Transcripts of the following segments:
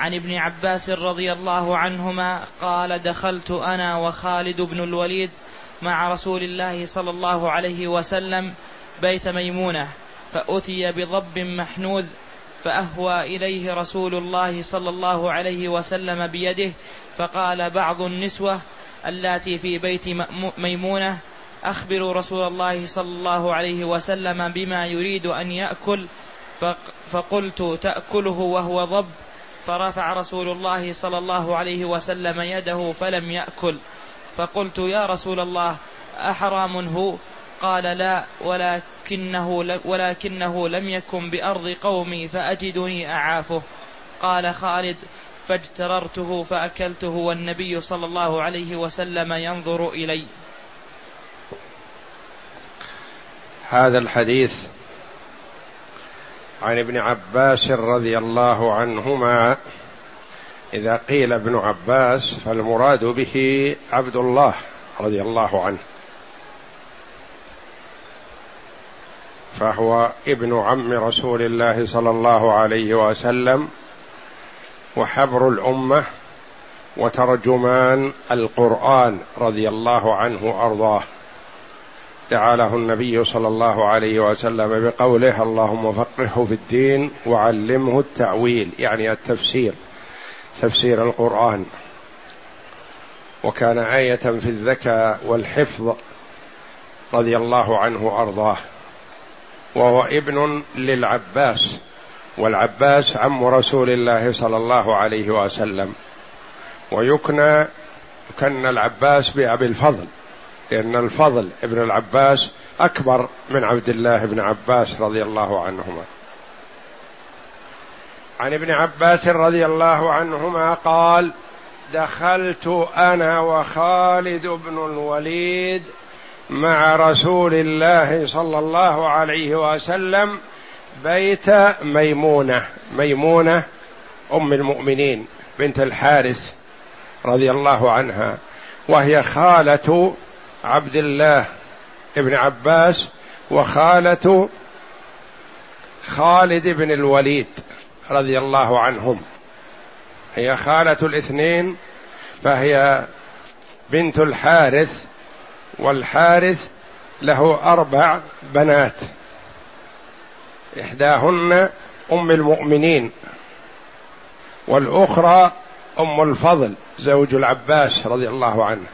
عن ابن عباس رضي الله عنهما قال دخلت أنا وخالد بن الوليد مع رسول الله صلى الله عليه وسلم بيت ميمونة فأتي بضب محنوذ فأهوى إليه رسول الله صلى الله عليه وسلم بيده فقال بعض النسوة اللاتي في بيت ميمونة أخبروا رسول الله صلى الله عليه وسلم بما يريد أن يأكل فقلت تأكله وهو ضب فرفع رسول الله صلى الله عليه وسلم يده فلم يأكل. فقلت يا رسول الله أحرام هو؟ قال لا ولكنه ولكنه لم يكن بأرض قومي فأجدني أعافه. قال خالد فاجتررته فأكلته والنبي صلى الله عليه وسلم ينظر إلي. هذا الحديث عن ابن عباس رضي الله عنهما إذا قيل ابن عباس فالمراد به عبد الله رضي الله عنه. فهو ابن عم رسول الله صلى الله عليه وسلم وحبر الأمة وترجمان القرآن رضي الله عنه وأرضاه. دعا له النبي صلى الله عليه وسلم بقوله اللهم فقهه في الدين وعلمه التأويل يعني التفسير تفسير القرآن. وكان آية في الذكاء والحفظ رضي الله عنه وأرضاه. وهو ابن للعباس والعباس عم رسول الله صلى الله عليه وسلم. ويكنى يكنى العباس بأبي الفضل. لأن الفضل ابن العباس أكبر من عبد الله بن عباس رضي الله عنهما. عن ابن عباس رضي الله عنهما قال دخلت أنا وخالد بن الوليد مع رسول الله صلى الله عليه وسلم بيت ميمونة ميمونة أم المؤمنين بنت الحارث رضي الله عنها وهي خالة عبد الله بن عباس وخالة خالد بن الوليد رضي الله عنهم. هي خالة الاثنين فهي بنت الحارث والحارث له أربع بنات. إحداهن أم المؤمنين والأخرى أم الفضل زوج العباس رضي الله عنه.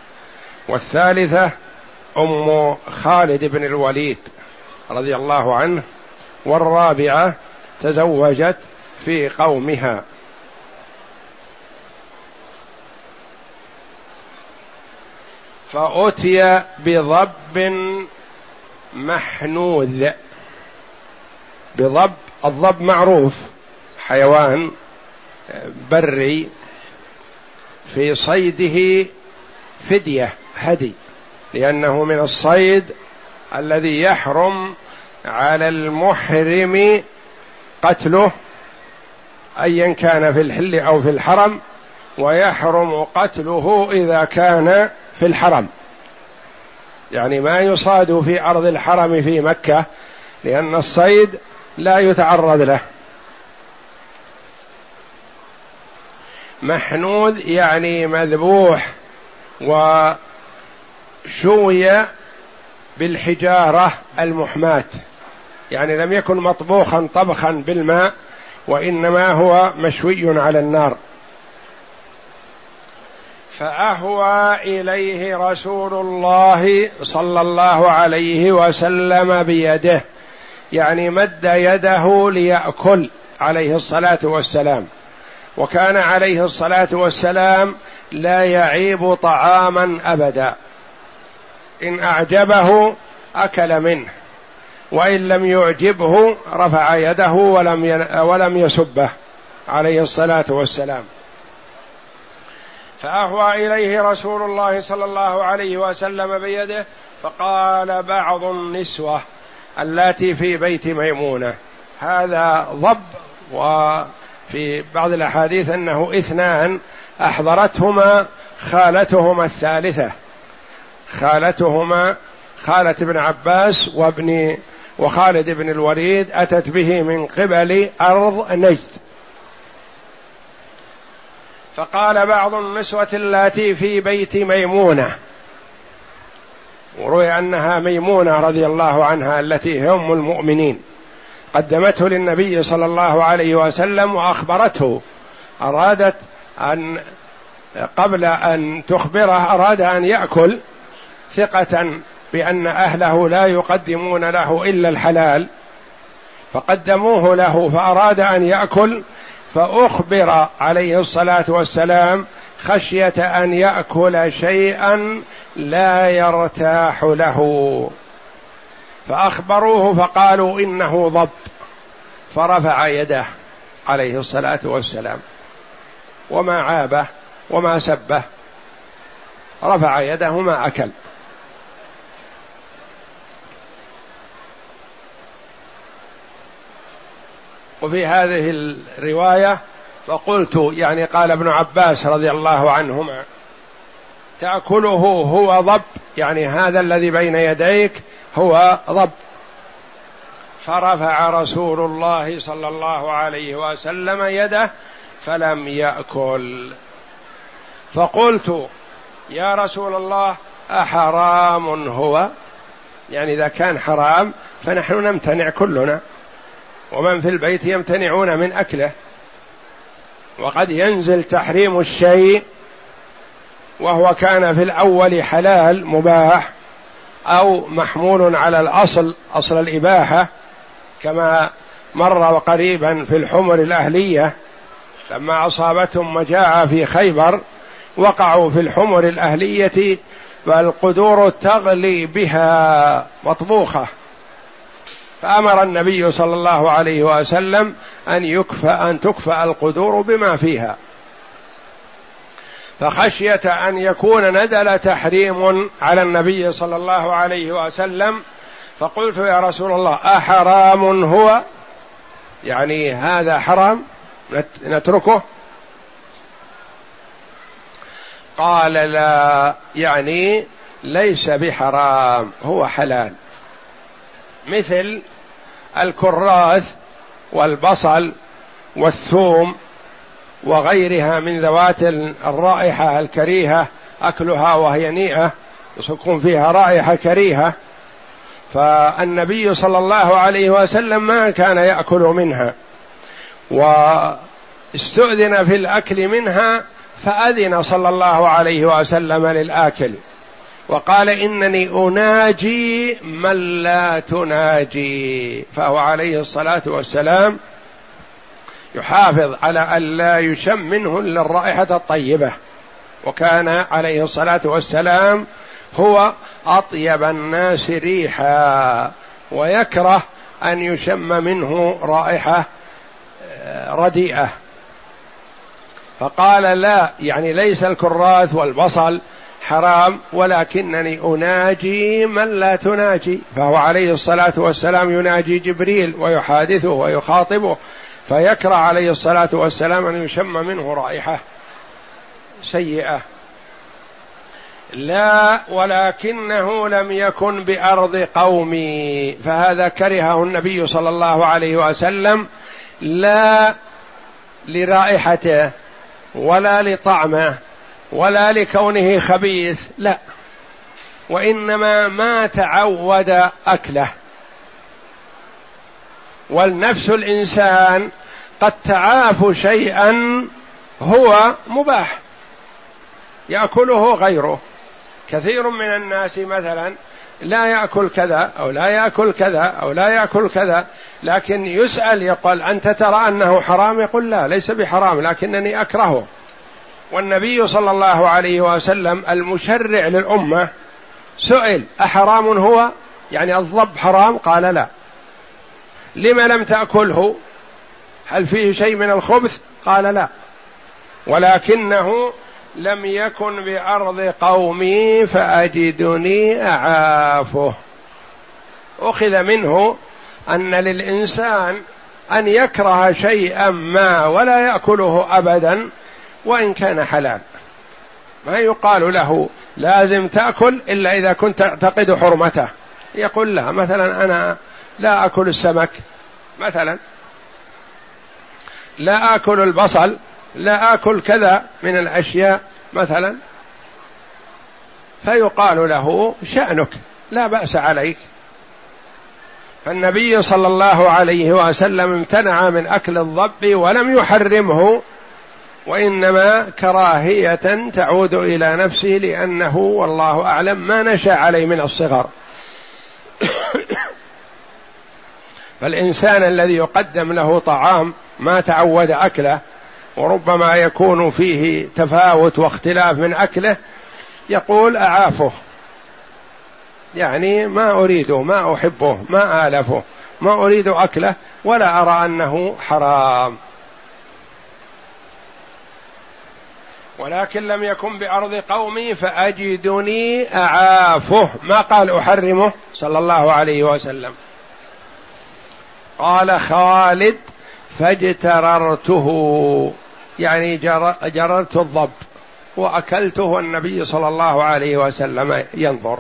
والثالثة أم خالد بن الوليد رضي الله عنه والرابعة تزوجت في قومها. فأتي بضب محنوذ. بضب الضب معروف حيوان بري في صيده فدية. هدي لأنه من الصيد الذي يحرم على المحرم قتله أيا كان في الحل أو في الحرم ويحرم قتله إذا كان في الحرم. يعني ما يصاد في أرض الحرم في مكة لأن الصيد لا يتعرض له. محنود يعني مذبوح و شوي بالحجارة المحماة. يعني لم يكن مطبوخا طبخا بالماء وإنما هو مشوي على النار. فأهوى إليه رسول الله صلى الله عليه وسلم بيده. يعني مد يده ليأكل عليه الصلاة والسلام. وكان عليه الصلاة والسلام لا يعيب طعاما أبدا. إن أعجبه أكل منه وإن لم يعجبه رفع يده ولم ولم يسبه عليه الصلاة والسلام. فأهوى إليه رسول الله صلى الله عليه وسلم بيده فقال بعض النسوة اللاتي في بيت ميمونة هذا ضب وفي بعض الأحاديث أنه إثنان أحضرتهما خالتهما الثالثة. خالتهما خالة ابن عباس وابن وخالد بن الوليد أتت به من قبل أرض نجد. فقال بعض النسوة اللاتي في بيت ميمونة وروي أنها ميمونة رضي الله عنها التي هي أم المؤمنين قدمته للنبي صلى الله عليه وسلم وأخبرته أرادت أن قبل أن تخبره أراد أن يأكل ثقة بأن أهله لا يقدمون له إلا الحلال فقدموه له فأراد أن يأكل فأخبر عليه الصلاة والسلام خشية أن يأكل شيئا لا يرتاح له. فأخبروه فقالوا إنه ضب فرفع يده عليه الصلاة والسلام. وما عابه وما سبه رفع يده ما أكل. وفي هذه الرواية فقلت يعني قال ابن عباس رضي الله عنهما تأكله هو ضب يعني هذا الذي بين يديك هو ضب. فرفع رسول الله صلى الله عليه وسلم يده فلم يأكل. فقلت يا رسول الله أحرام هو؟ يعني إذا كان حرام فنحن نمتنع كلنا. ومن في البيت يمتنعون من أكله. وقد ينزل تحريم الشيء وهو كان في الأول حلال مباح أو محمول على الأصل أصل الإباحة كما مر قريبا في الحمر الأهلية لما أصابتهم مجاعة في خيبر وقعوا في الحمر الأهلية والقدور تغلي بها مطبوخة. فأمر النبي صلى الله عليه وسلم أن يكفى أن تكفى القدور بما فيها. فخشية أن يكون نزل تحريم على النبي صلى الله عليه وسلم. فقلت يا رسول الله أحرام هو؟ يعني هذا حرام؟ نتركه؟ قال لا يعني ليس بحرام هو حلال. مثل الكراث والبصل والثوم وغيرها من ذوات الرائحة الكريهة أكلها وهي نيئة يكون فيها رائحة كريهة. فالنبي صلى الله عليه وسلم ما كان يأكل منها واستؤذن في الأكل منها فأذن صلى الله عليه وسلم للآكل. وقال إنني أناجي من لا تناجي فهو عليه الصلاة والسلام يحافظ على أن لا يشم منه إلا الرائحة الطيبة. وكان عليه الصلاة والسلام هو أطيب الناس ريحا ويكره أن يشم منه رائحة آه، رديئة. فقال لا يعني ليس الكراث والبصل حرام ولكنني أناجي من لا تناجي. فهو عليه الصلاة والسلام يناجي جبريل ويحادثه ويخاطبه فيكره عليه الصلاة والسلام أن يشم منه رائحة سيئة. لا ولكنه لم يكن بأرض قومي. فهذا كرهه النبي صلى الله عليه وسلم لا لرائحته ولا لطعمه. ولا لكونه خبيث لا. وإنما ما تعود أكله. والنفس الإنسان قد تعاف شيئا هو مباح. يأكله غيره. كثير من الناس مثلا لا يأكل كذا أو لا يأكل كذا أو لا يأكل كذا لكن يسأل يقول أنت ترى أنه حرام؟ يقول لا ليس بحرام لكنني أكرهه. والنبي صلى الله عليه وسلم المشرع للأمة سئل أحرام هو؟ يعني الضب حرام؟ قال لا. لم لم تأكله؟ هل فيه شيء من الخبث؟ قال لا. ولكنه لم يكن بأرض قومي فأجدني أعافه. أخذ منه أن للإنسان أن يكره شيئا ما ولا يأكله ابدا وإن كان حلال. ما يقال له لازم تأكل إلا إذا كنت تعتقد حرمته. يقول لا مثلا أنا لا أكل السمك مثلا. لا أكل البصل لا أكل كذا من الأشياء مثلا. فيقال له شأنك لا بأس عليك. فالنبي صلى الله عليه وسلم امتنع من أكل الضب ولم يحرمه وإنما كراهية تعود إلى نفسه لأنه والله أعلم ما نشأ عليه من الصغر. فالإنسان الذي يقدم له طعام ما تعود أكله وربما يكون فيه تفاوت واختلاف من أكله يقول أعافه. يعني ما أريده ما أحبه ما آلفه ما أريد أكله ولا أرى أنه حرام. ولكن لم يكن بأرض قومي فأجدني أعافه. ما قال أحرمه؟ صلى الله عليه وسلم. قال خالد فاجتررته. يعني جررت الضب وأكلته والنبي صلى الله عليه وسلم ينظر.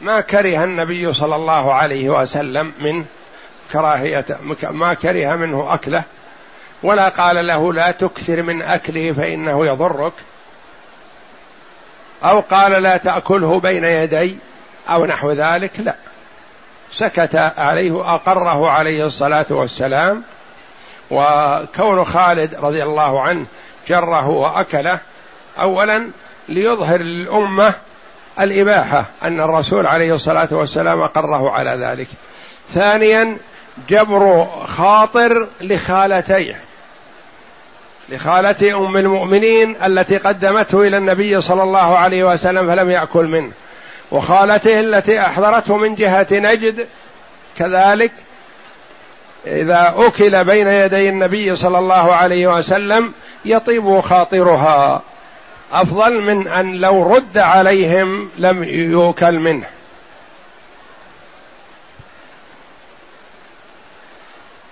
ما كره النبي صلى الله عليه وسلم من كراهية ما كره منه أكله. ولا قال له لا تكثر من أكله فإنه يضرك. أو قال لا تأكله بين يدي أو نحو ذلك لا. سكت عليه أقره عليه الصلاة والسلام. وكون خالد رضي الله عنه جره وأكله أولا ليظهر للأمة الإباحة أن الرسول عليه الصلاة والسلام أقره على ذلك. ثانيا جبر خاطر لخالتيه. لخالة أم المؤمنين التي قدمته إلى النبي صلى الله عليه وسلم فلم يأكل منه. وخالته التي أحضرته من جهة نجد كذلك إذا أكل بين يدي النبي صلى الله عليه وسلم يطيب خاطرها. أفضل من أن لو رد عليهم لم يوكل منه.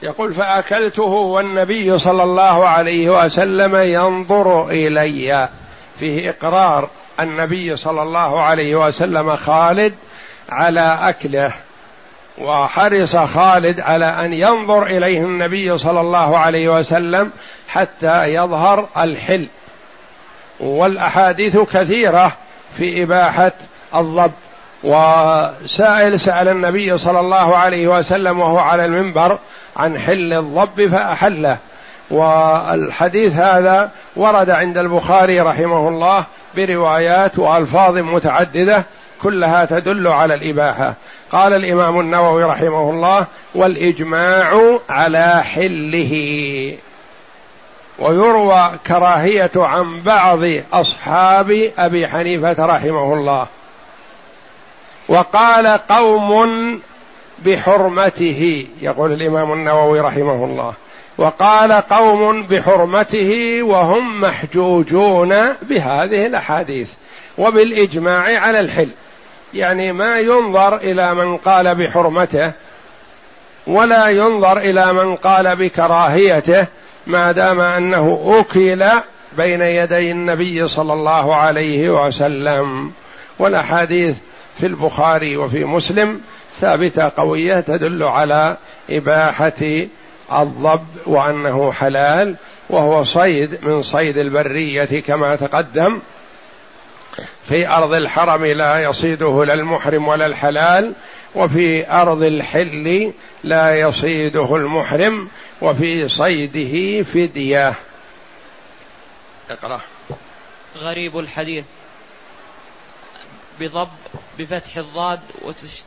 يقول فأكلته والنبي صلى الله عليه وسلم ينظر إلي. فيه إقرار النبي صلى الله عليه وسلم خالد على أكله. وحرص خالد على أن ينظر إليه النبي صلى الله عليه وسلم حتى يظهر الحل. والأحاديث كثيرة في إباحة الضب. وسائل سأل النبي صلى الله عليه وسلم وهو على المنبر عن حل الضب فأحله. والحديث هذا ورد عند البخاري رحمه الله بروايات وألفاظ متعددة كلها تدل على الإباحة. قال الإمام النووي رحمه الله والإجماع على حله. ويروى كراهية عن بعض أصحاب أبي حنيفة رحمه الله. وقال قوم بحرمته يقول الإمام النووي رحمه الله. وقال قوم بحرمته وهم محجوجون بهذه الأحاديث. وبالإجماع على الحل. يعني ما ينظر إلى من قال بحرمته ولا ينظر إلى من قال بكراهيته ما دام أنه أكل بين يدي النبي صلى الله عليه وسلم. والأحاديث في البخاري وفي مسلم ثابتة قوية تدل على إباحة الضب وأنه حلال وهو صيد من صيد البرية كما تقدم. في أرض الحرم لا يصيده لا المحرم ولا الحلال وفي أرض الحل لا يصيده المحرم وفي صيده فدية. اقرأ. غريب الحديث. بضب بفتح الضاد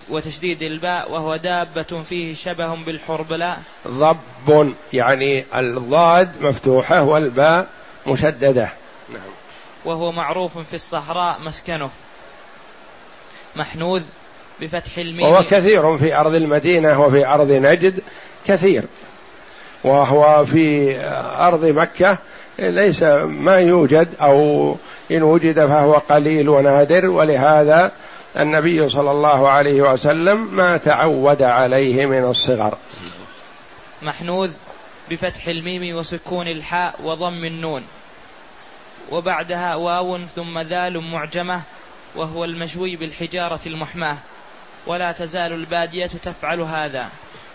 وتشديد الباء وهو دابة فيه شبه بالحربلاء ضب يعني الضاد مفتوحة والباء مشددة. نعم. وهو معروف في الصحراء مسكنه. محنوذ بفتح الميم. وهو كثير في أرض المدينة وفي أرض نجد كثير. وهو في أرض مكة ليس ما يوجد أو إن وجد فهو قليل ونادر ولهذا النبي صلى الله عليه وسلم ما تعود عليه من الصغر. محنوذ بفتح الميم وسكون الحاء وضم النون. وبعدها واو ثم ذال معجمة وهو المشوي بالحجارة المحماة. ولا تزال البادية تفعل هذا.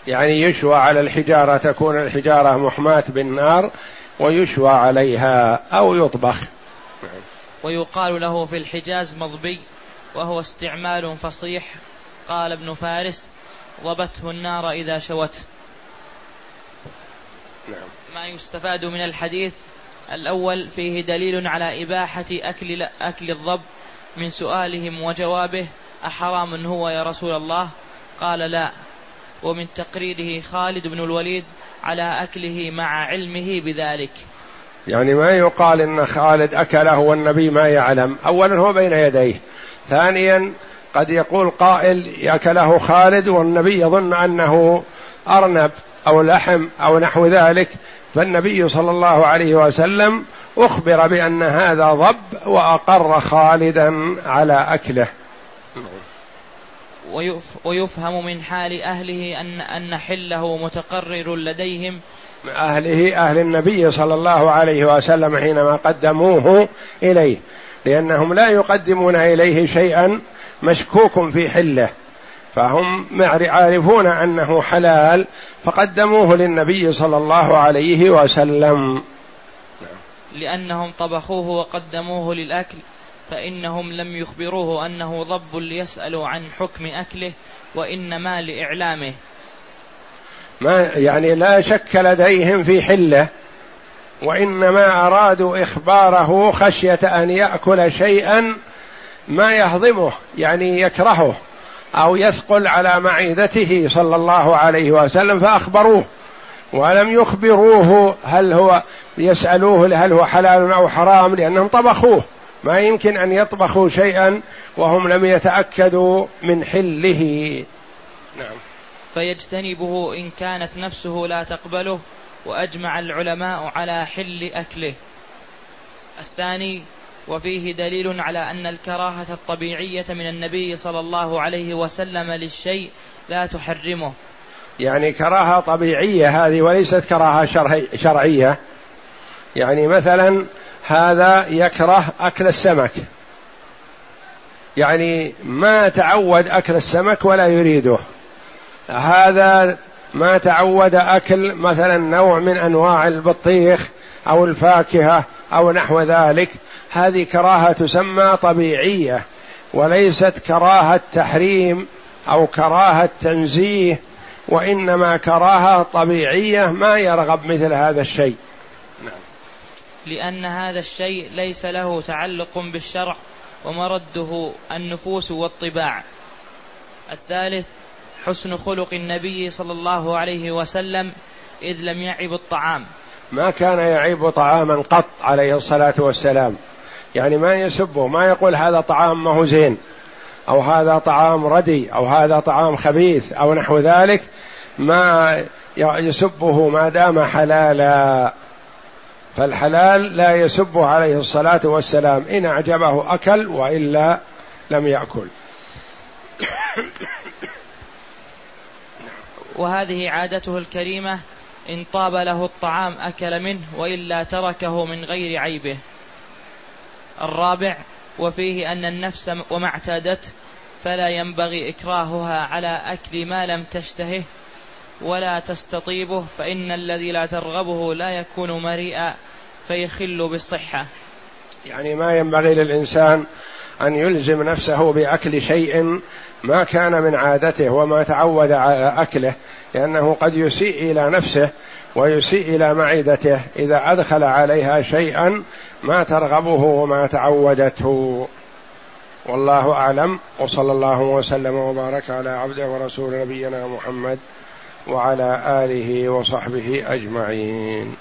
يعني يشوى على الحجارة تكون الحجارة محماة بالنار ويشوى عليها أو يطبخ. ويقال له في الحجاز مضبي. وهو استعمال فصيح. قال ابن فارس ضبته النار إذا شوته نعم. ما يستفاد من الحديث الأول فيه دليل على إباحة أكل أكل الضب من سؤالهم وجوابه أحرام هو يا رسول الله؟ قال لا. ومن تقريره خالد بن الوليد على أكله مع علمه بذلك. يعني ما يقال إن خالد أكله والنبي ما يعلم. اولا هو بين يديه. ثانيا قد يقول قائل اكله خالد والنبي يظن أنه أرنب أو لحم أو نحو ذلك فالنبي صلى الله عليه وسلم أخبر بأن هذا ضب وأقر خالدا على أكله. ويفهم من حال أهله ان أن حله متقرر لديهم. أهله أهل النبي صلى الله عليه وسلم حينما قدموه إليه. لأنهم لا يقدمون إليه شيئا مشكوك في حله. فهم يعرفون أنه حلال فقدموه للنبي صلى الله عليه وسلم. لأنهم طبخوه وقدموه للأكل فإنهم لم يخبروه أنه ضب ليسألوا عن حكم أكله وإنما لإعلامه. ما يعني لا شك لديهم في حله. وإنما أرادوا إخباره خشية أن يأكل شيئا ما يهضمه يعني يكرهه أو يثقل على معدته صلى الله عليه وسلم فأخبروه ولم يخبروه هل هو يسألوه هل هو حلال أو حرام لأنهم طبخوه. ما يمكن أن يطبخوا شيئا وهم لم يتأكدوا من حله. نعم. فيجتنبه إن كانت نفسه لا تقبله. وأجمع العلماء على حل أكله. الثاني وفيه دليل على أن الكراهة الطبيعية من النبي صلى الله عليه وسلم للشيء لا تحرمه. يعني كراهة طبيعية هذه وليست كراهة شرعية. يعني مثلا هذا يكره أكل السمك. يعني ما تعود أكل السمك ولا يريده. هذا ما تعود أكل مثلا نوع من أنواع البطيخ أو الفاكهة أو نحو ذلك. هذه كراهة تسمى طبيعية وليست كراهة تحريم أو كراهة تنزيه وإنما كراهة طبيعية ما يرغب مثل هذا الشيء. نعم. لأن هذا الشيء ليس له تعلق بالشرع ومرده النفوس والطباع. الثالث حسن خلق النبي صلى الله عليه وسلم إذ لم يعب الطعام. ما كان يعيب طعاما قط عليه الصلاة والسلام. يعني ما يسبه ما يقول هذا طعام ما هو زين أو هذا طعام ردي أو هذا طعام خبيث أو نحو ذلك. ما يسبه ما دام حلالا. فالحلال لا يسبه عليه الصلاة والسلام. إن أعجبه أكل وإلا لم يأكل. وهذه عادته الكريمة إن طاب له الطعام أكل منه وإلا تركه من غير عيبه. الرابع وفيه أن النفس وما اعتادته فلا ينبغي إكراهها على أكل ما لم تشتهه ولا تستطيبه فإن الذي لا ترغبه لا يكون مريئا فيخل بالصحة. يعني ما ينبغي للإنسان أن يلزم نفسه بأكل شيء ما كان من عادته وما تعود على أكله لأنه قد يسيء إلى نفسه ويسيء إلى معدته إذا أدخل عليها شيئا ما ترغبه وما تعودته. والله أعلم وصلى الله وسلم وبارك على عبده ورسول نبينا محمد وعلى آله وصحبه أجمعين.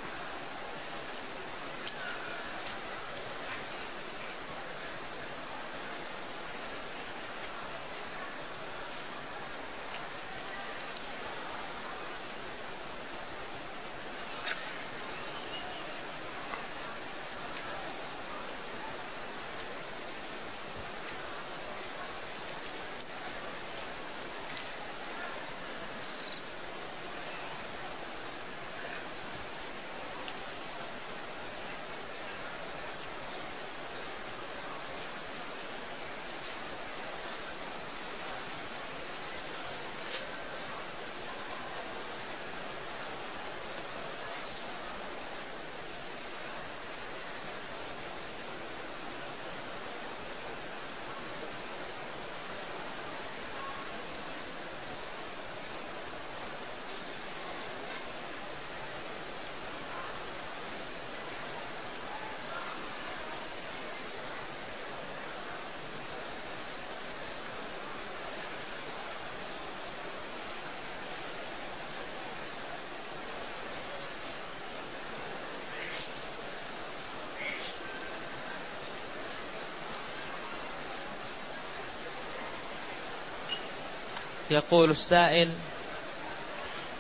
يقول السائل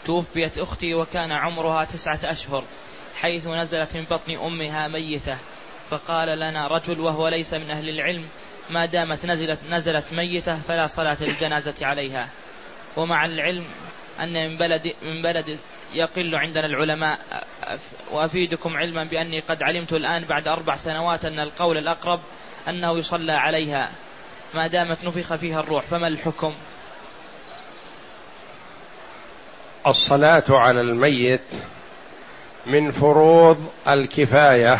توفيت أختي وكان عمرها تسعة أشهر حيث نزلت من بطن أمها ميتة فقال لنا رجل وهو ليس من أهل العلم ما دامت نزلت نزلت ميتة فلا صلاة للجنازة عليها. ومع العلم أن من بلد من بلد يقل عندنا العلماء وأفيدكم علما بأني قد علمت الآن بعد أربع سنوات أن القول الأقرب أنه يصلى عليها. ما دامت نفخ فيها الروح فما الحكم؟ الصلاة على الميت من فروض الكفاية.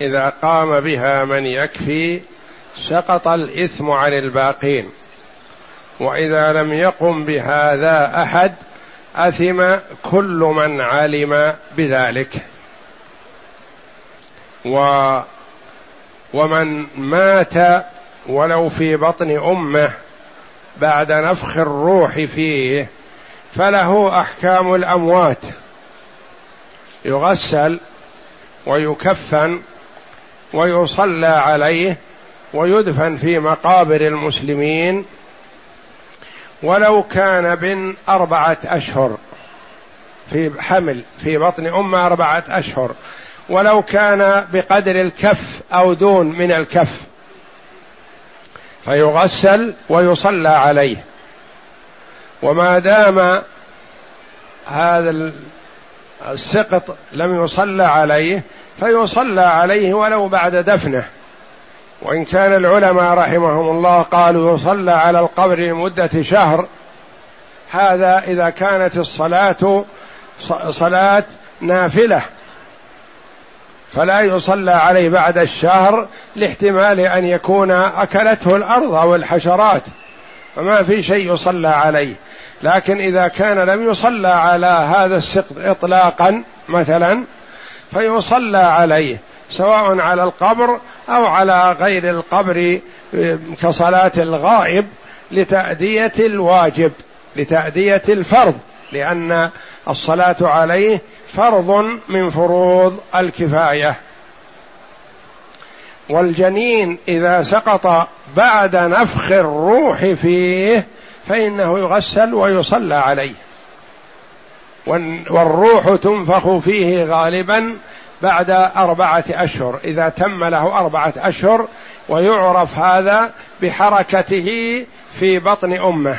إذا قام بها من يكفي سقط الإثم عن الباقين. وإذا لم يقم بهذا أحد أثم كل من علم بذلك. و ومن مات ولو في بطن أمه بعد نفخ الروح فيه فله أحكام الأموات. يغسل ويكفن ويصلى عليه ويدفن في مقابر المسلمين. ولو كان بن أربعة أشهر في حمل في بطن أمه أربعة أشهر. ولو كان بقدر الكف أو دون من الكف. فيغسل ويصلى عليه. وما دام هذا السقط لم يصلى عليه فيصلى عليه ولو بعد دفنه. وإن كان العلماء رحمهم الله قالوا يصلى على القبر لمدة شهر. هذا إذا كانت الصلاة صلاة نافلة. فلا يصلى عليه بعد الشهر لاحتمال أن يكون أكلته الأرض أو الحشرات فما في شيء يصلى عليه. لكن إذا كان لم يصلى على هذا السقط إطلاقا مثلا فيصلى عليه سواء على القبر أو على غير القبر كصلاة الغائب لتأدية الواجب لتأدية الفرض لأن الصلاة عليه فرض من فروض الكفاية. والجنين إذا سقط بعد نفخ الروح فيه فإنه يغسل ويصلى عليه. والروح تنفخ فيه غالبا بعد أربعة أشهر. إذا تم له أربعة أشهر ويعرف هذا بحركته في بطن أمه.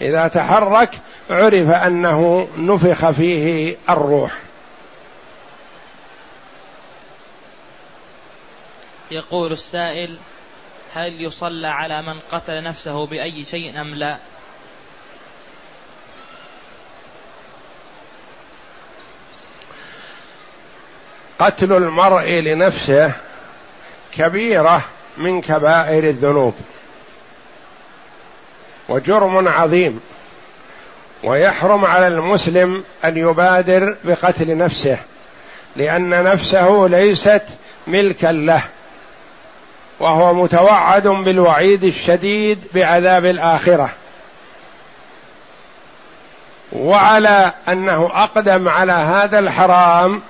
إذا تحرك عرف أنه نفخ فيه الروح يقول السائل هل يصلى على من قتل نفسه بأي شيء أم لا؟ قتل المرء لنفسه كبيرة من كبائر الذنوب وجرم عظيم ويحرم على المسلم أن يبادر بقتل نفسه لأن نفسه ليست ملكا له وهو متوعد بالوعيد الشديد بعذاب الآخرة. وعلى أنه أقدم على هذا الحرام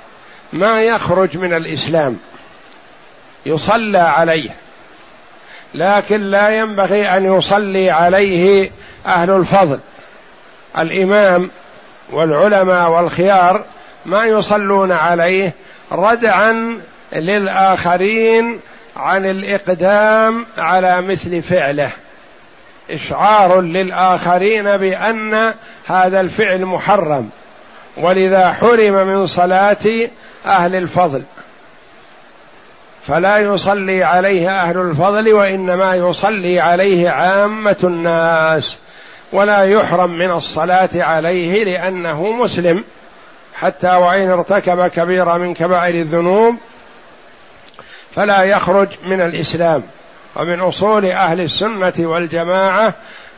ما يخرج من الإسلام يصلى عليه لكن لا ينبغي أن يصلي عليه أهل الفضل. الإمام والعلماء والخيار ما يصلون عليه ردعا للآخرين عن الإقدام على مثل فعله. إشعار للآخرين بأن هذا الفعل محرم ولذا حرم من صلاة أهل الفضل. فلا يصلي عليه أهل الفضل وإنما يصلي عليه عامة الناس. ولا يحرم من الصلاة عليه لأنه مسلم. حتى وإن ارتكب كبيره من كبائر الذنوب فلا يخرج من الإسلام. ومن أصول أهل السنة والجماعة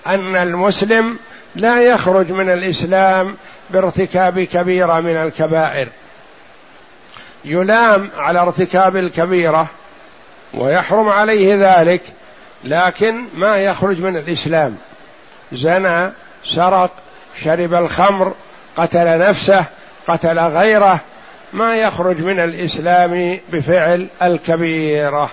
أن المسلم لا يخرج من الإسلام بارتكاب كبيرة من الكبائر. يلام على ارتكاب الكبيرة ويحرم عليه ذلك لكن ما يخرج من الإسلام. زنى سرق شرب الخمر قتل نفسه قتل غيره ما يخرج من الإسلام بفعل الكبيرة.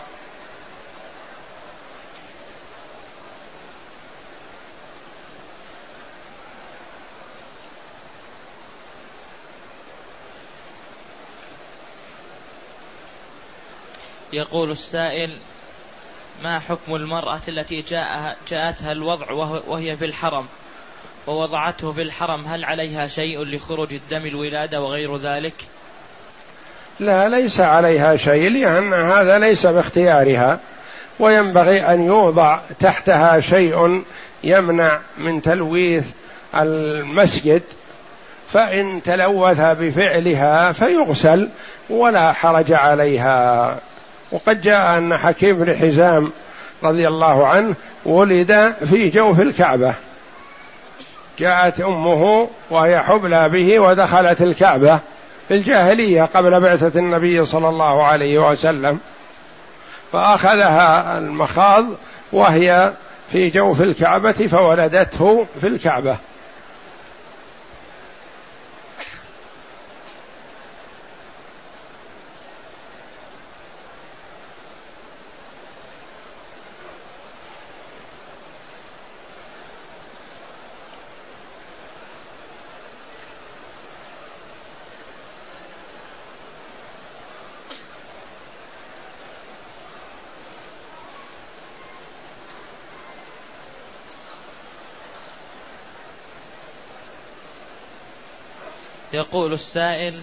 يقول السائل ما حكم المرأة التي جاءها جاءتها الوضع وهي في الحرم؟ ووضعته في الحرم هل عليها شيء لخروج الدم الولادة وغير ذلك؟ لا ليس عليها شيء لأن هذا ليس باختيارها. وينبغي أن يوضع تحتها شيء يمنع من تلويث المسجد. فإن تلوث بفعلها فيغسل ولا حرج عليها. وقد جاء أن حكيم بن حزام رضي الله عنه ولد في جوف الكعبة. جاءت أمه وهي حبلى به ودخلت الكعبة في الجاهلية قبل بعثة النبي صلى الله عليه وسلم. فأخذها المخاض وهي في جوف الكعبة فولدته في الكعبة. يقول السائل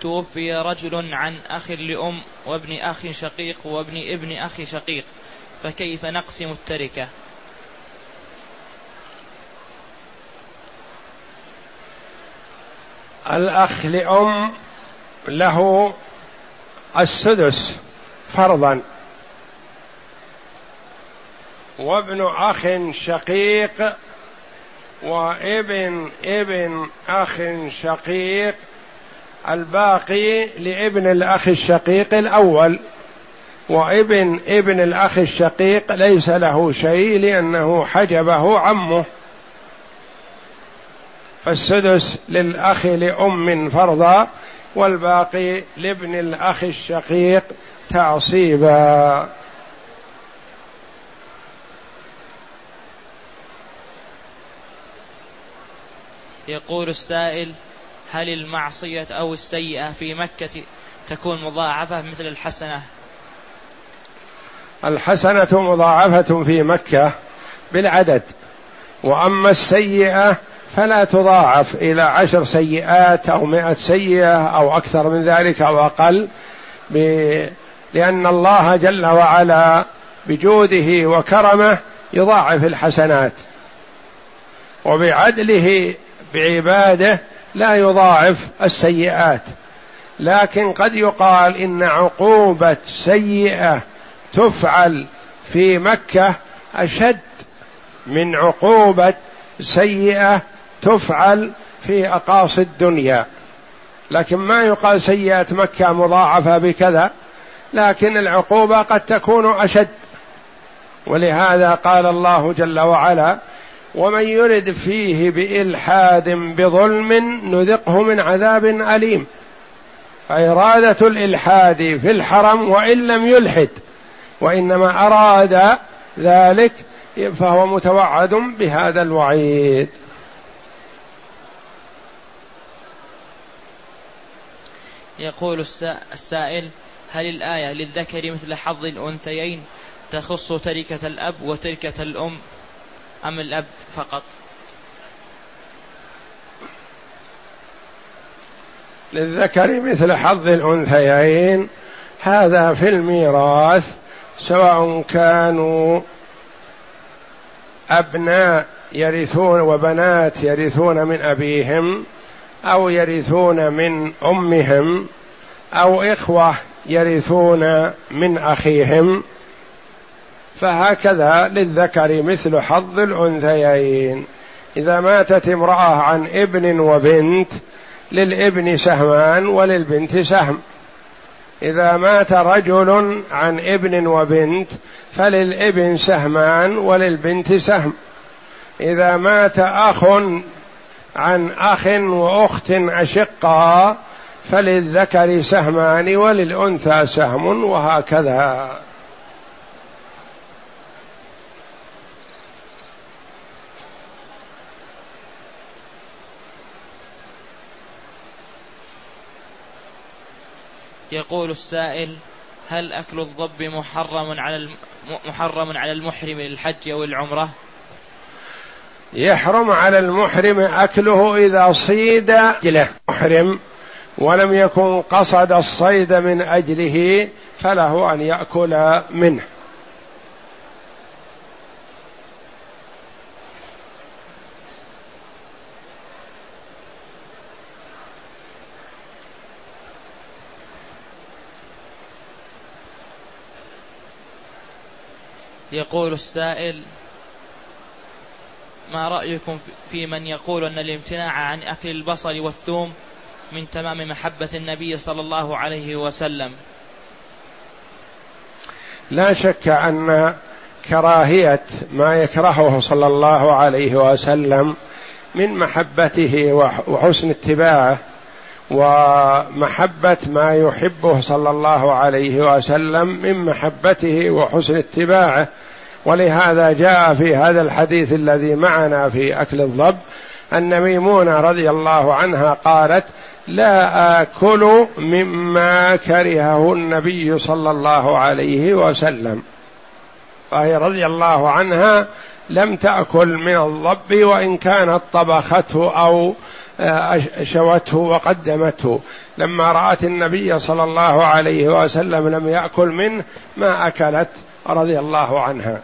توفي رجل عن أخ لأم وابن أخ شقيق وابن ابن أخ شقيق فكيف نقسم التركة؟ الأخ لأم له السدس فرضا وابن أخ شقيق وابن ابن أخ شقيق الباقي لابن الأخ الشقيق الأول. وابن ابن الأخ الشقيق ليس له شيء لأنه حجبه عمه. فالسدس للأخ لأم فرضا والباقي لابن الأخ الشقيق تعصيبا. يقول السائل هل المعصية أو السيئة في مكة تكون مضاعفة مثل الحسنة؟ الحسنة مضاعفة في مكة بالعدد وأما السيئة فلا تضاعف إلى عشر سيئات أو مئة سيئة أو أكثر من ذلك أو أقل ب... لأن الله جل وعلا بجوده وكرمه يضاعف الحسنات. وبعدله بعباده لا يضاعف السيئات. لكن قد يقال إن عقوبة سيئة تفعل في مكة أشد من عقوبة سيئة تفعل في أقاصي الدنيا. لكن ما يقال سيئة مكة مضاعفة بكذا لكن العقوبة قد تكون أشد. ولهذا قال الله جل وعلا ومن يرد فيه بإلحاد بظلم نذقه من عذاب أليم. فإرادة الإلحاد في الحرم وإن لم يلحد وإنما أراد ذلك فهو متوعد بهذا الوعيد. يقول السائل هل الآية للذكر مثل حظ الأنثيين تخص تركة الأب وتركة الأم؟ أم الأب فقط؟ للذكر مثل حظ الأنثيين. هذا في الميراث سواء كانوا أبناء يرثون وبنات يرثون من أبيهم أو يرثون من أمهم أو إخوة يرثون من أخيهم. فهكذا للذكر مثل حظ الأنثيين. إذا ماتت امرأة عن ابن وبنت للابن سهمان وللبنت سهم. إذا مات رجل عن ابن وبنت فللابن سهمان وللبنت سهم. إذا مات أخ عن أخ وأخت أشقا فللذكر سهمان وللأنثى سهم وهكذا. يقول السائل هل أكل الضب محرم على محرم على المحرم للحج أو العمرة؟ يحرم على المحرم أكله إذا صيد أجله محرم ولم يكن قصد الصيد من أجله فله أن يأكل منه يقول السائل ما رأيكم في من يقول أن الامتناع عن أكل البصل والثوم من تمام محبة النبي صلى الله عليه وسلم؟ لا شك أن كراهية ما يكرهه صلى الله عليه وسلم من محبته وحسن اتباعه ومحبة ما يحبه صلى الله عليه وسلم من محبته وحسن اتباعه. ولهذا جاء في هذا الحديث الذي معنا في أكل الضب أن ميمونة رضي الله عنها قالت لا آكل مما كرهه النبي صلى الله عليه وسلم. فهي رضي الله عنها لم تأكل من الضب وإن كانت طبخته آه، شوته وقدمته. لما رأت النبي صلى الله عليه وسلم لم يأكل منه ما أكلت رضي الله عنها.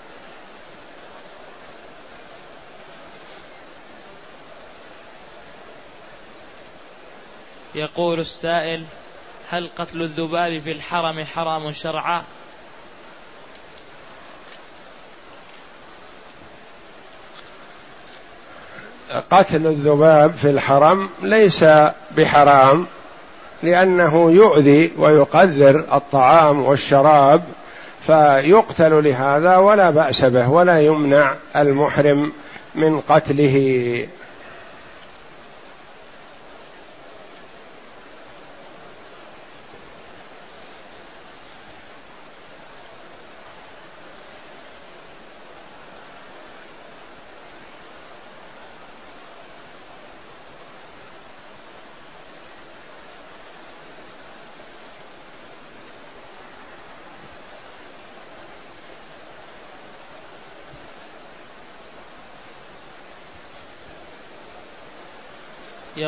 يقول السائل هل قتل الذباب في الحرم حرام شرعا؟ قتل الذباب في الحرم ليس بحرام لأنه يؤذي ويقذر الطعام والشراب فيقتل لهذا ولا بأس به ولا يمنع المحرم من قتله.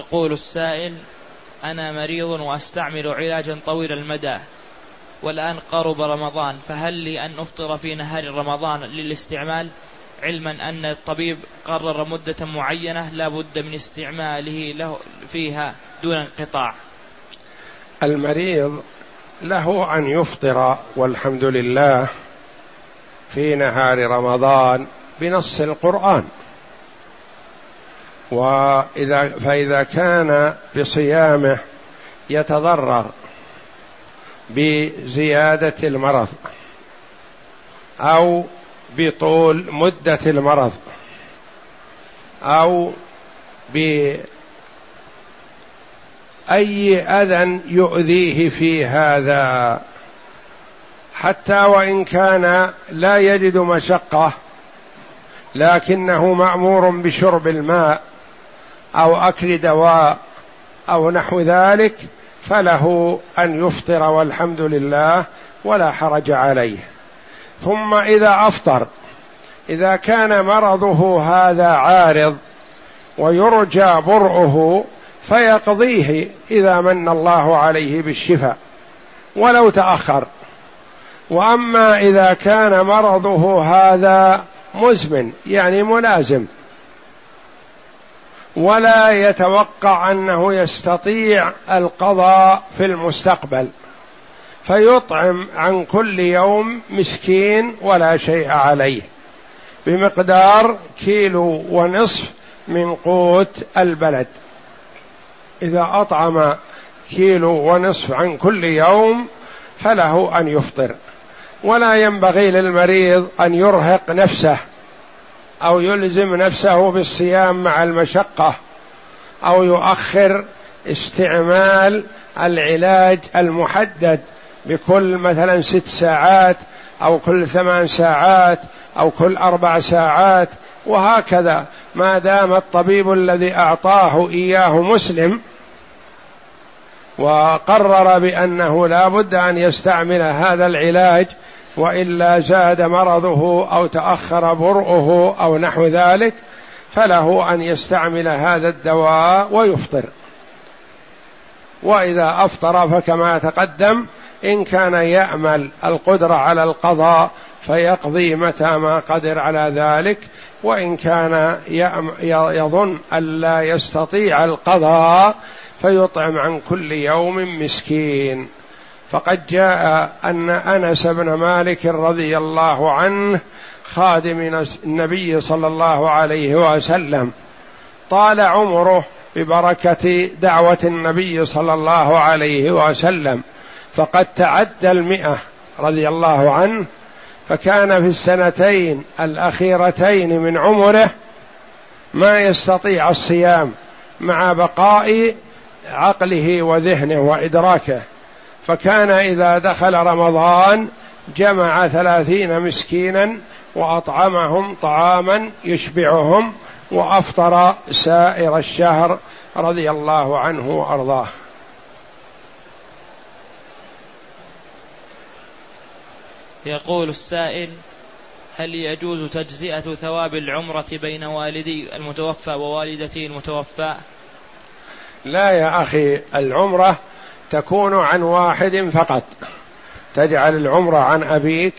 يقول السائل أنا مريض وأستعمل علاجا طويل المدى والآن قرب رمضان فهل لي أن أفطر في نهار رمضان للاستعمال؟ علما أن الطبيب قرر مدة معينة لا بد من استعماله له فيها دون انقطاع. المريض له أن يفطر والحمد لله في نهار رمضان بنص القرآن. وإذا فإذا كان بصيامه يتضرر بزيادة المرض أو بطول مدة المرض أو بأي أذى يؤذيه في هذا. حتى وإن كان لا يجد مشقة لكنه مأمور بشرب الماء. أو أكل دواء أو نحو ذلك فله أن يفطر والحمد لله ولا حرج عليه. ثم إذا أفطر إذا كان مرضه هذا عارض ويرجى برؤه فيقضيه إذا من الله عليه بالشفاء ولو تأخر. وأما إذا كان مرضه هذا مزمن يعني ملازم ولا يتوقع أنه يستطيع القضاء في المستقبل فيطعم عن كل يوم مسكين ولا شيء عليه بمقدار كيلو ونصف من قوت البلد. إذا أطعم كيلو ونصف عن كل يوم فله أن يفطر ولا ينبغي للمريض أن يرهق نفسه. أو يلزم نفسه بالصيام مع المشقة أو يؤخر استعمال العلاج المحدد بكل مثلا ست ساعات أو كل ثمان ساعات أو كل أربع ساعات وهكذا. ما دام الطبيب الذي أعطاه إياه مسلم وقرر بأنه لا بد أن يستعمل هذا العلاج وإلا زاد مرضه أو تأخر برؤه أو نحو ذلك فله أن يستعمل هذا الدواء ويفطر. وإذا أفطر فكما تقدم إن كان يأمل القدرة على القضاء فيقضي متى ما قدر على ذلك وإن كان يظن الا يستطيع القضاء فيطعم عن كل يوم مسكين. فقد جاء أن أنس بن مالك رضي الله عنه خادم النبي صلى الله عليه وسلم. طال عمره ببركة دعوة النبي صلى الله عليه وسلم. فقد تعدى المئة رضي الله عنه. فكان في السنتين الأخيرتين من عمره ما يستطيع الصيام مع بقاء عقله وذهنه وإدراكه. فكان إذا دخل رمضان جمع ثلاثين مسكينا وأطعمهم طعاما يشبعهم وأفطر سائر الشهر رضي الله عنه وأرضاه. يقول السائل هل يجوز تجزئة ثواب العمرة بين والدي المتوفى ووالدتي المتوفى؟ لا يا أخي العمرة تكون عن واحد فقط. تجعل العمرة عن أبيك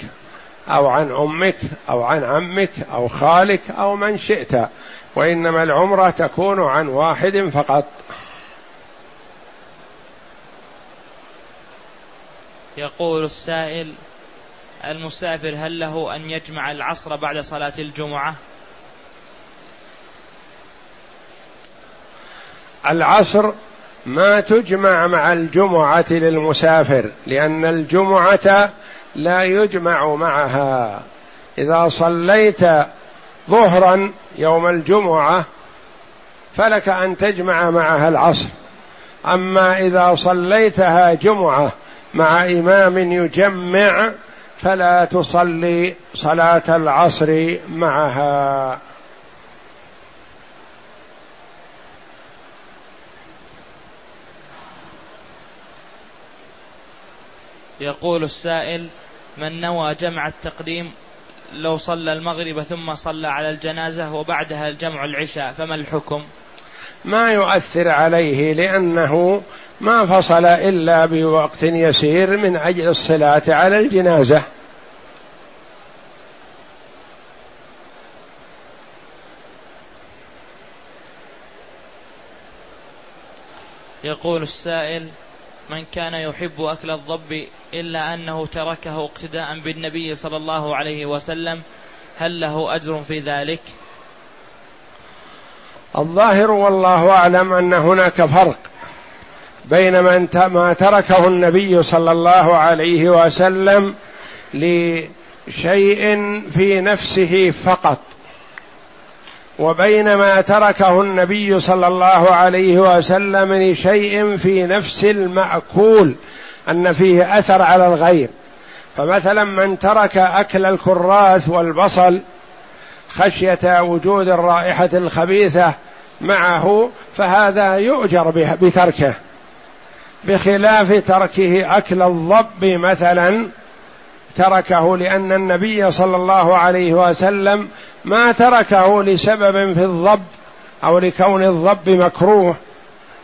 أو عن أمك أو عن عمك أو خالك أو من شئت وإنما العمرة تكون عن واحد فقط. يقول السائل المسافر هل له أن يجمع العصر بعد صلاة الجمعة؟ العصر ما تجمع مع الجمعة للمسافر لأن الجمعة لا يجمع معها. إذا صليت ظهرا يوم الجمعة فلك أن تجمع معها العصر. أما إذا صليتها جمعة مع إمام يجمع فلا تصلي صلاة العصر معها. يقول السائل من نوى جمع التقديم لو صلى المغرب ثم صلى على الجنازة وبعدها الجمع العشاء فما الحكم؟ ما يؤثر عليه لأنه ما فصل إلا بوقت يسير من أجل الصلاة على الجنازة. يقول السائل من كان يحب أكل الضب إلا أنه تركه اقتداء بالنبي صلى الله عليه وسلم هل له أجر في ذلك؟ الظاهر والله أعلم أن هناك فرق بين من ما تركه النبي صلى الله عليه وسلم لشيء في نفسه فقط. وبين ما تركه النبي صلى الله عليه وسلم لشيء في نفس المأكول أن فيه أثر على الغير. فمثلا من ترك أكل الكراث والبصل خشية وجود الرائحة الخبيثة معه فهذا يؤجر بتركه. بخلاف تركه أكل الضب مثلا تركه لأن النبي صلى الله عليه وسلم ما تركه لسبب في الضب أو لكون الضب مكروه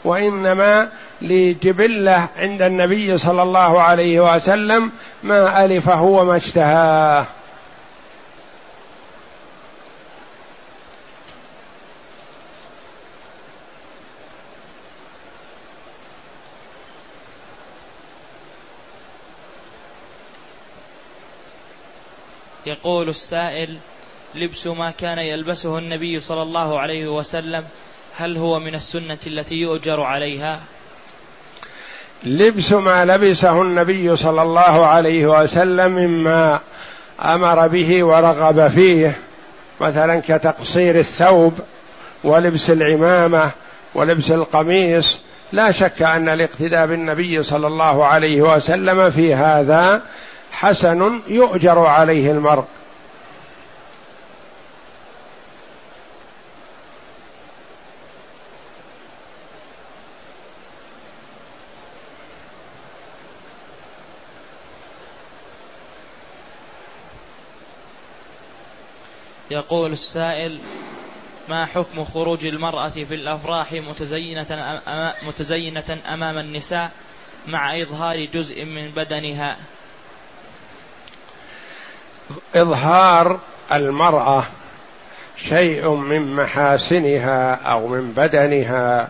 وإنما لجبلة عند النبي صلى الله عليه وسلم ما ألفه وما اشتهاه. يقول السائل لبس ما كان يلبسه النبي صلى الله عليه وسلم هل هو من السنة التي يؤجر عليها؟ لبس ما لبسه النبي صلى الله عليه وسلم مما أمر به ورغب فيه مثلا كتقصير الثوب ولبس العمامة ولبس القميص لا شك أن الاقتداء بالنبي صلى الله عليه وسلم في هذا حسن يؤجر عليه المرء. يقول السائل ما حكم خروج المرأة في الأفراح متزينة, أمام, متزينة أمام النساء مع إظهار جزء من بدنها؟ إظهار المرأة شيء من محاسنها أو من بدنها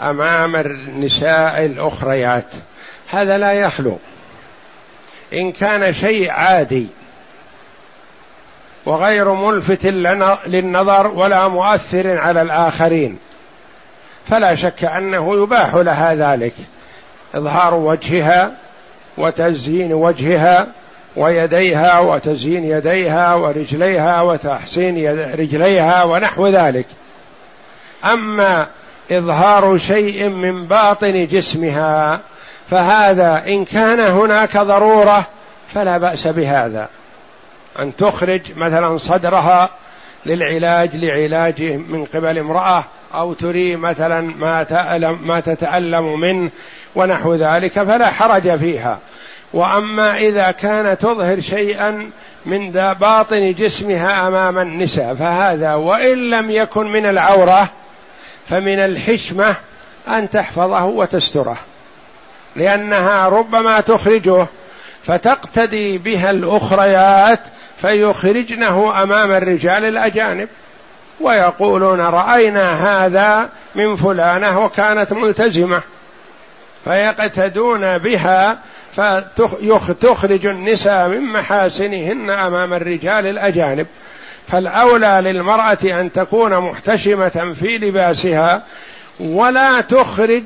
أمام النساء الأخريات. هذا لا يخلو. إن كان شيء عادي وغير ملفت للنظر ولا مؤثر على الآخرين فلا شك أنه يباح لها ذلك. إظهار وجهها وتزيين وجهها ويديها وتزيين يديها ورجليها وتحسين رجليها ونحو ذلك. أما إظهار شيء من باطن جسمها فهذا إن كان هناك ضرورة فلا بأس بهذا. أن تخرج مثلا صدرها للعلاج لعلاج من قبل امرأة أو تري مثلا ما تألم ما تتألم منه ونحو ذلك فلا حرج فيها. وأما إذا كان تظهر شيئا من باطن جسمها أمام النساء فهذا وإن لم يكن من العورة فمن الحشمة أن تحفظه وتستره. لأنها ربما تخرجه فتقتدي بها الأخريات فيخرجنه أمام الرجال الأجانب. ويقولون رأينا هذا من فلانة وكانت ملتزمة فيقتدون بها فتخرج النساء من محاسنهن أمام الرجال الأجانب. فالأولى للمرأة أن تكون محتشمة في لباسها ولا تخرج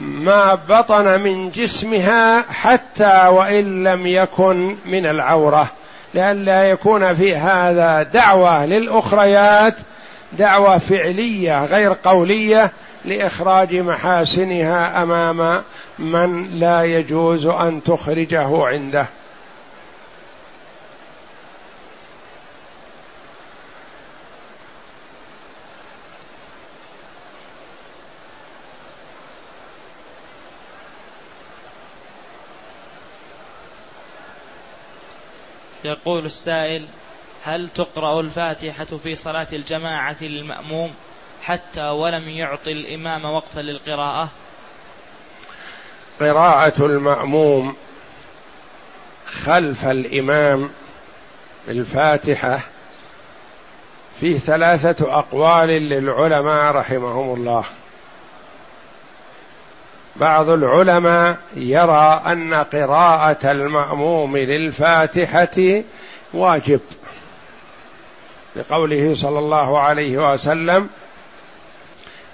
ما بطن من جسمها حتى وإن لم يكن من العورة. لئلا يكون في هذا دعوة للأخريات دعوة فعلية غير قولية لإخراج محاسنها أمام من لا يجوز أن تخرجه عنده. يقول السائل هل تقرأ الفاتحة في صلاة الجماعة للمأموم حتى ولم يعطي الإمام وقتا للقراءة؟ قراءة المأموم خلف الإمام الفاتحة فيه ثلاثة أقوال للعلماء رحمهم الله. بعض العلماء يرى أن قراءة المأموم للفاتحة واجب. لقوله صلى الله عليه وسلم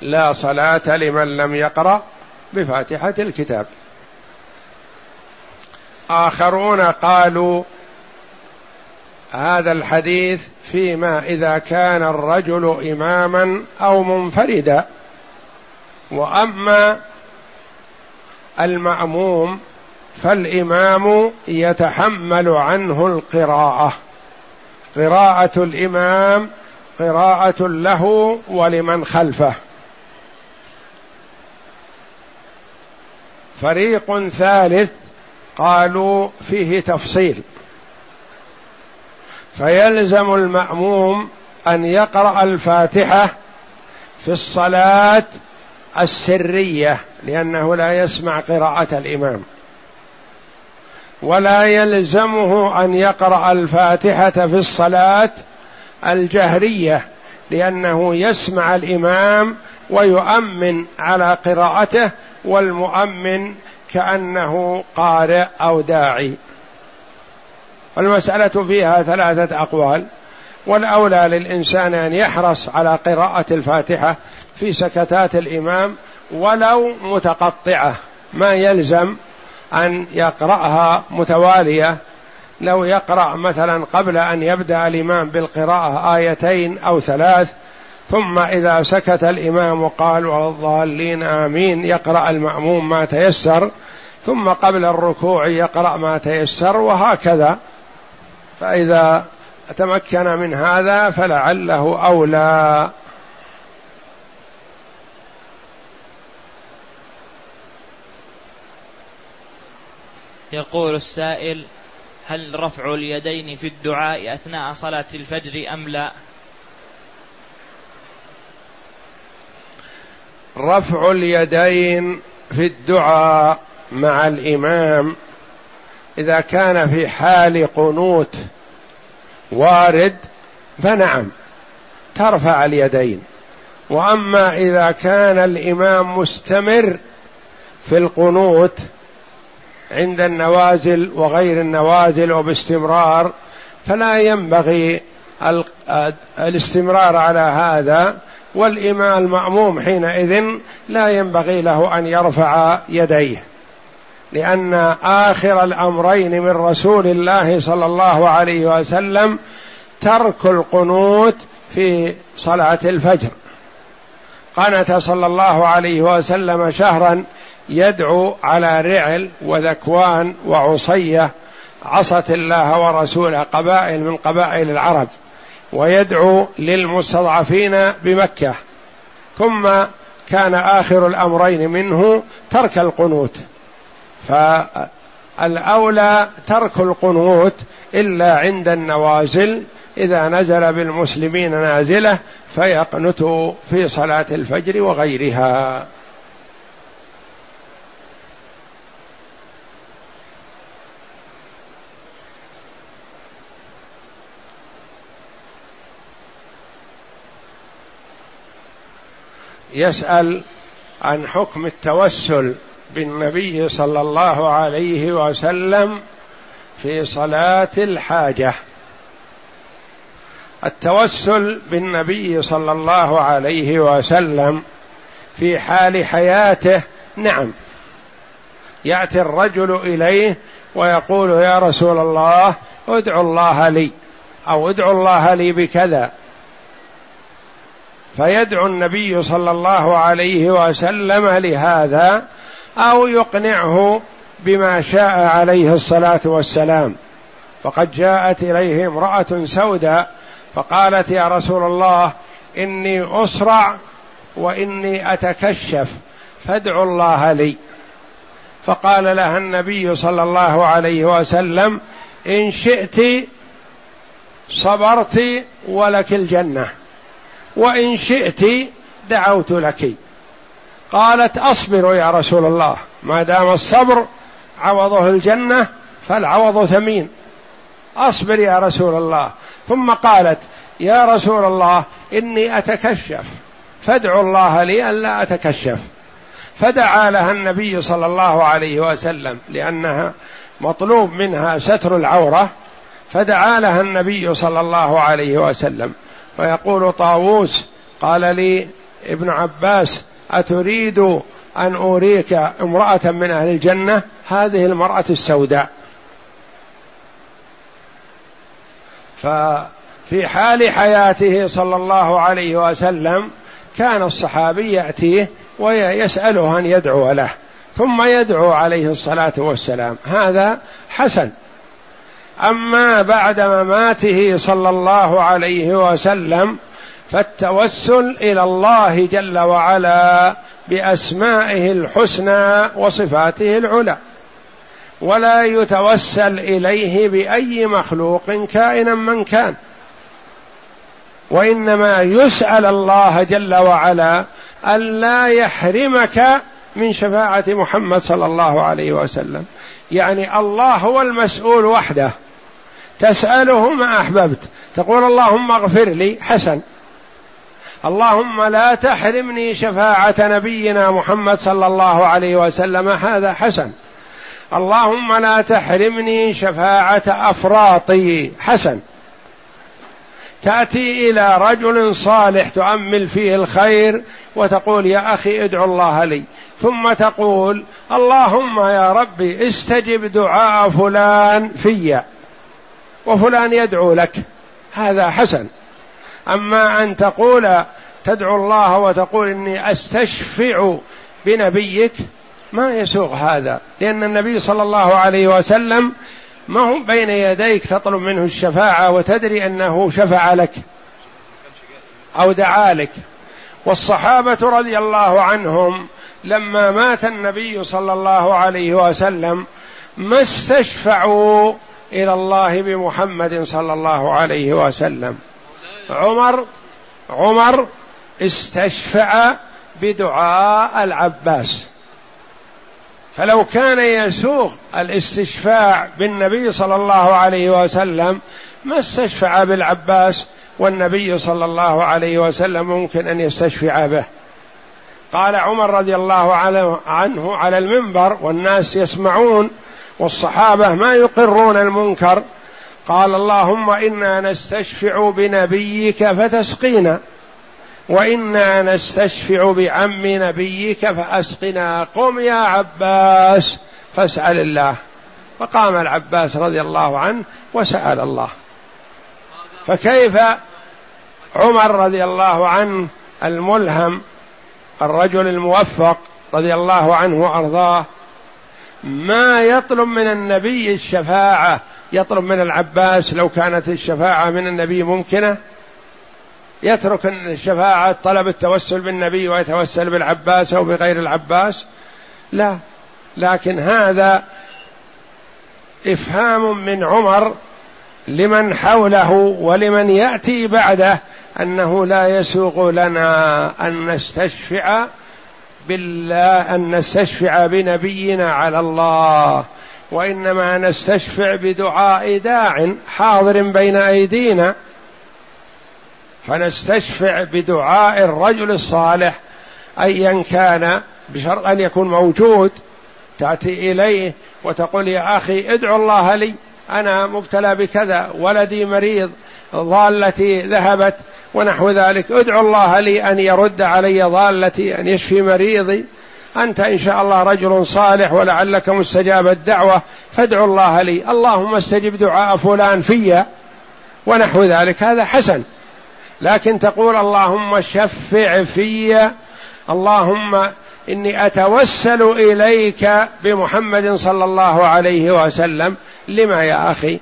لا صلاة لمن لم يقرأ بفاتحة الكتاب. آخرون قالوا هذا الحديث فيما إذا كان الرجل إماما أو منفردا. وأما المأموم فالإمام يتحمل عنه القراءة. قراءة الإمام قراءة له ولمن خلفه. فريق ثالث قالوا فيه تفصيل. فيلزم المأموم أن يقرأ الفاتحة في الصلاة السرية لأنه لا يسمع قراءة الإمام. ولا يلزمه أن يقرأ الفاتحة في الصلاة الجهرية لأنه يسمع الإمام ويؤمن على قراءته والمؤمن كأنه قارئ أو داعي. المساله فيها ثلاثة أقوال. والأولى للإنسان أن يحرص على قراءة الفاتحة في سكتات الإمام ولو متقطعة. ما يلزم أن يقرأها متوالية. لو يقرأ مثلا قبل أن يبدأ الإمام بالقراءة آيتين أو ثلاث ثم إذا سكت الإمام وقال والضالين آمين يقرأ المأموم ما تيسر ثم قبل الركوع يقرأ ما تيسر وهكذا. فإذا تمكن من هذا فلعله أولى. يقول السائل هل رفع اليدين في الدعاء أثناء صلاة الفجر أم لا؟ رفع اليدين في الدعاء مع الإمام. إذا كان في حال قنوت وارد فنعم ترفع اليدين. وأما إذا كان الإمام مستمر في القنوت عند النوازل وغير النوازل وباستمرار فلا ينبغي الاستمرار على هذا. والإمام المأموم حينئذ لا ينبغي له أن يرفع يديه لأن آخر الأمرين من رسول الله صلى الله عليه وسلم ترك القنوت في صلاة الفجر. قنت صلى الله عليه وسلم شهرا يدعو على رعل وذكوان وعصية عصت الله ورسوله قبائل من قبائل العرب. ويدعو للمستضعفين بمكة ثم كان آخر الأمرين منه ترك القنوت. فالأولى ترك القنوت إلا عند النوازل إذا نزل بالمسلمين نازلة فيقنتوا في صلاة الفجر وغيرها. يسأل عن حكم التوسل بالنبي صلى الله عليه وسلم في صلاة الحاجة. التوسل بالنبي صلى الله عليه وسلم في حال حياته نعم. يأتي الرجل إليه ويقول يا رسول الله ادعو الله لي أو ادعو الله لي بكذا. فيدعو النبي صلى الله عليه وسلم لهذا أو يقنعه بما شاء عليه الصلاة والسلام. وقد جاءت إليه امرأة سوداء فقالت يا رسول الله إني اصرع وإني أتكشف فادعوا الله لي. فقال لها النبي صلى الله عليه وسلم إن شئت صبرت ولك الجنة. وإن شئت دعوت لك. قالت اصبر يا رسول الله ما دام الصبر عوضه الجنة فالعوض ثمين. أصبر يا رسول الله. ثم قالت يا رسول الله إني أتكشف. فادعوا الله لي ألا أتكشف. فدعا لها النبي صلى الله عليه وسلم لأنها مطلوب منها ستر العورة. فدعا لها النبي صلى الله عليه وسلم. فيقول طاووس قال لي ابن عباس أتريد أن أريك امرأة من أهل الجنة؟ هذه المرأة السوداء. ففي حال حياته صلى الله عليه وسلم كان الصحابي يأتيه ويسأله أن يدعو له ثم يدعو عليه الصلاة والسلام. هذا حسن. أما بعد مماته صلى الله عليه وسلم فالتوسل إلى الله جل وعلا بأسمائه الحسنى وصفاته العلى ولا يتوسل إليه بأي مخلوق كائنا من كان وإنما يسأل الله جل وعلا الا يحرمك من شفاعة محمد صلى الله عليه وسلم. يعني الله هو المسؤول وحده. تسأله ما أحببت. تقول اللهم اغفر لي حسن. اللهم لا تحرمني شفاعة نبينا محمد صلى الله عليه وسلم هذا حسن. اللهم لا تحرمني شفاعة أفراطي حسن. تأتي إلى رجل صالح تؤمل فيه الخير وتقول يا أخي ادعو الله لي. ثم تقول اللهم يا ربي استجب دعاء فلان في وفلان يدعو لك. هذا حسن. أما أن تقول تدعو الله وتقول إني أستشفع بنبيك ما يسوغ هذا. لأن النبي صلى الله عليه وسلم ما هو بين يديك تطلب منه الشفاعة وتدري أنه شفع لك أو دعا لك. والصحابة رضي الله عنهم لما مات النبي صلى الله عليه وسلم ما استشفعوا إلى الله بمحمد صلى الله عليه وسلم. عمر عمر استشفع بدعاء العباس. فلو كان يسوق الاستشفاع بالنبي صلى الله عليه وسلم ما استشفع بالعباس والنبي صلى الله عليه وسلم ممكن أن يستشفع به. قال عمر رضي الله عنه على المنبر والناس يسمعون والصحابة ما يقرون المنكر. قال اللهم إنا نستشفع بنبيك فتسقينا وإنا نستشفع بعم نبيك فأسقنا. قم يا عباس فاسأل الله. فقام العباس رضي الله عنه وسأل الله. فكيف عمر رضي الله عنه الملهم الرجل الموفق رضي الله عنه وأرضاه ما يطلب من النبي الشفاعة. يطلب من العباس لو كانت الشفاعة من النبي ممكنة. يترك الشفاعة طلب التوسل بالنبي ويتوسل بالعباس أو بغير العباس. لا. لكن هذا إفهام من عمر لمن حوله ولمن يأتي بعده أنه لا يسوغ لنا أن نستشفع بالله أن نستشفع بنبينا على الله وإنما نستشفع بدعاء داع حاضر بين أيدينا. فنستشفع بدعاء الرجل الصالح ايا كان بشرط أن يكون موجود تأتي إليه وتقول يا أخي ادعو الله لي أنا مبتلى بكذا ولدي مريض ضالتي ذهبت ونحو ذلك. ادعو الله لي أن يرد علي ضالتي أن يشفي مريضي. أنت إن شاء الله رجل صالح ولعلك مستجاب الدعوة فادعو الله لي. اللهم استجب دعاء فلان في ونحو ذلك. هذا حسن. لكن تقول اللهم شفع في اللهم إني أتوسل إليك بمحمد صلى الله عليه وسلم. لما يا أخي؟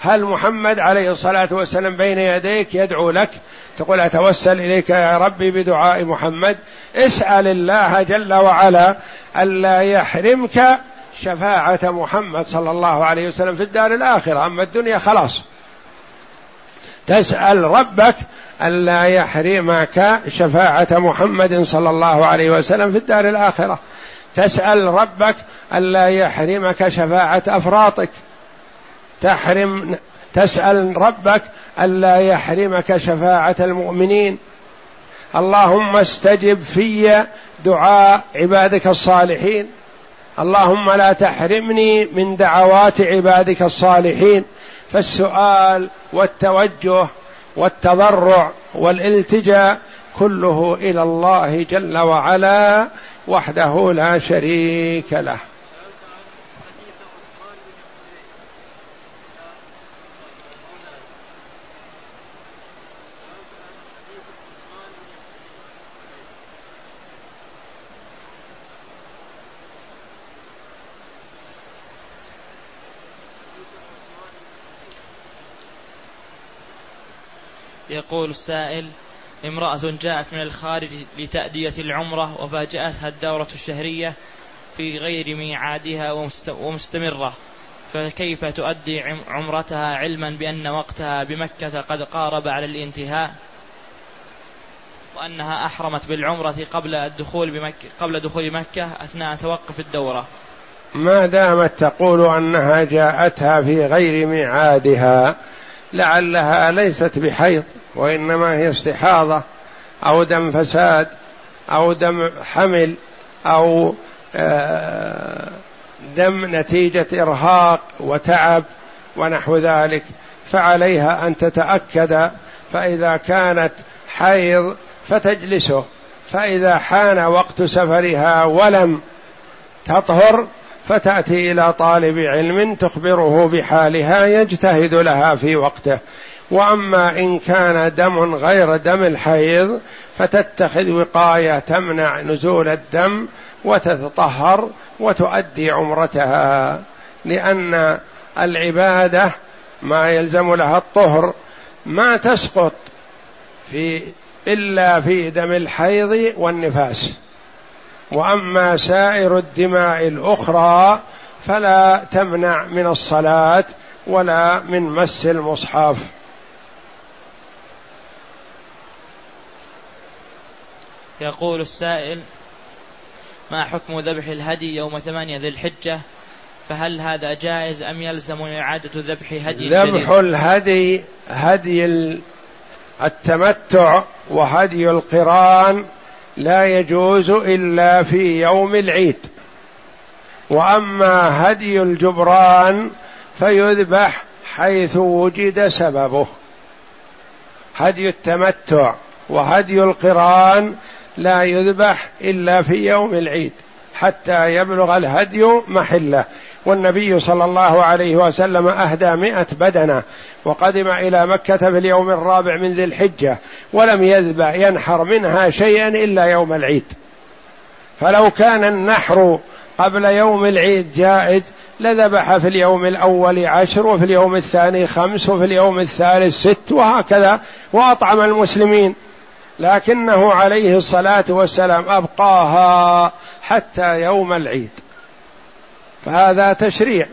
هل محمد عليه الصلاة والسلام بين يديك يدعو لك؟ تقول أتوسل إليك يا ربي بدعاء محمد. اسأل الله جل وعلا ألا يحرمك شفاعة محمد صلى الله عليه وسلم في الدار الآخرة. أما الدنيا خلاص. تسأل ربك ألا يحرمك شفاعة محمد صلى الله عليه وسلم في الدار الآخرة. تسأل ربك ألا يحرمك شفاعة أفراطك. تحرم تسأل ربك ألا يحرمك شفاعة المؤمنين. اللهم استجب في دعاء عبادك الصالحين. اللهم لا تحرمني من دعوات عبادك الصالحين. فالسؤال والتوجه والتضرع والالتجاء كله إلى الله جل وعلا وحده لا شريك له. يقول السائل امرأة جاءت من الخارج لتأدية العمرة وفاجأتها الدورة الشهرية في غير ميعادها ومستمرة. فكيف تؤدي عمرتها علما بأن وقتها بمكة قد قارب على الانتهاء؟ وأنها أحرمت بالعمرة قبل الدخول بمكة قبل دخول مكة أثناء توقف الدورة. ما دامت تقول أنها جاءتها في غير ميعادها لعلها ليست بحيض. وإنما هي استحاضة أو دم فساد أو دم حمل أو آه، دم نتيجة إرهاق وتعب ونحو ذلك فعليها أن تتأكد فإذا كانت حيض فتجلسه فإذا حان وقت سفرها ولم تطهر فتأتي إلى طالب علم تخبره بحالها يجتهد لها في وقته. وأما إن كان دم غير دم الحيض فتتخذ وقاية تمنع نزول الدم وتتطهر وتؤدي عمرتها لأن العبادة ما يلزم لها الطهر ما تسقط في إلا في دم الحيض والنفاس. وأما سائر الدماء الأخرى فلا تمنع من الصلاة ولا من مس المصحف. يقول السائل ما حكم ذبح الهدي يوم ثمانية ذي الحجة؟ فهل هذا جائز أم يلزم إعادة ذبح هدي ذبح الهدي هدي التمتع وهدي القران لا يجوز إلا في يوم العيد. وأما هدي الجبران فيذبح حيث وجد سببه. هدي التمتع وهدي القران لا يذبح إلا في يوم العيد حتى يبلغ الهدي محله. والنبي صلى الله عليه وسلم أهدى مئة بدنة وقدم إلى مكة في اليوم الرابع من ذي الحجة ولم يذبح ينحر منها شيئا إلا يوم العيد. فلو كان النحر قبل يوم العيد جائز لذبح في اليوم الأول عشر وفي اليوم الثاني خمس وفي اليوم الثالث ست وهكذا وأطعم المسلمين. لكنه عليه الصلاة والسلام أبقاها حتى يوم العيد. فهذا تشريع.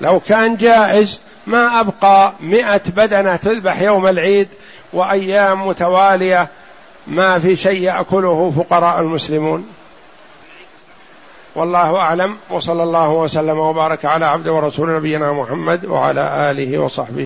لو كان جائز ما أبقى مئة بدنة تذبح يوم العيد وأيام متوالية ما في شيء يأكله فقراء المسلمون. والله أعلم. وصلى الله وسلم وبارك على عبد ورسول نبينا محمد وعلى آله وصحبه.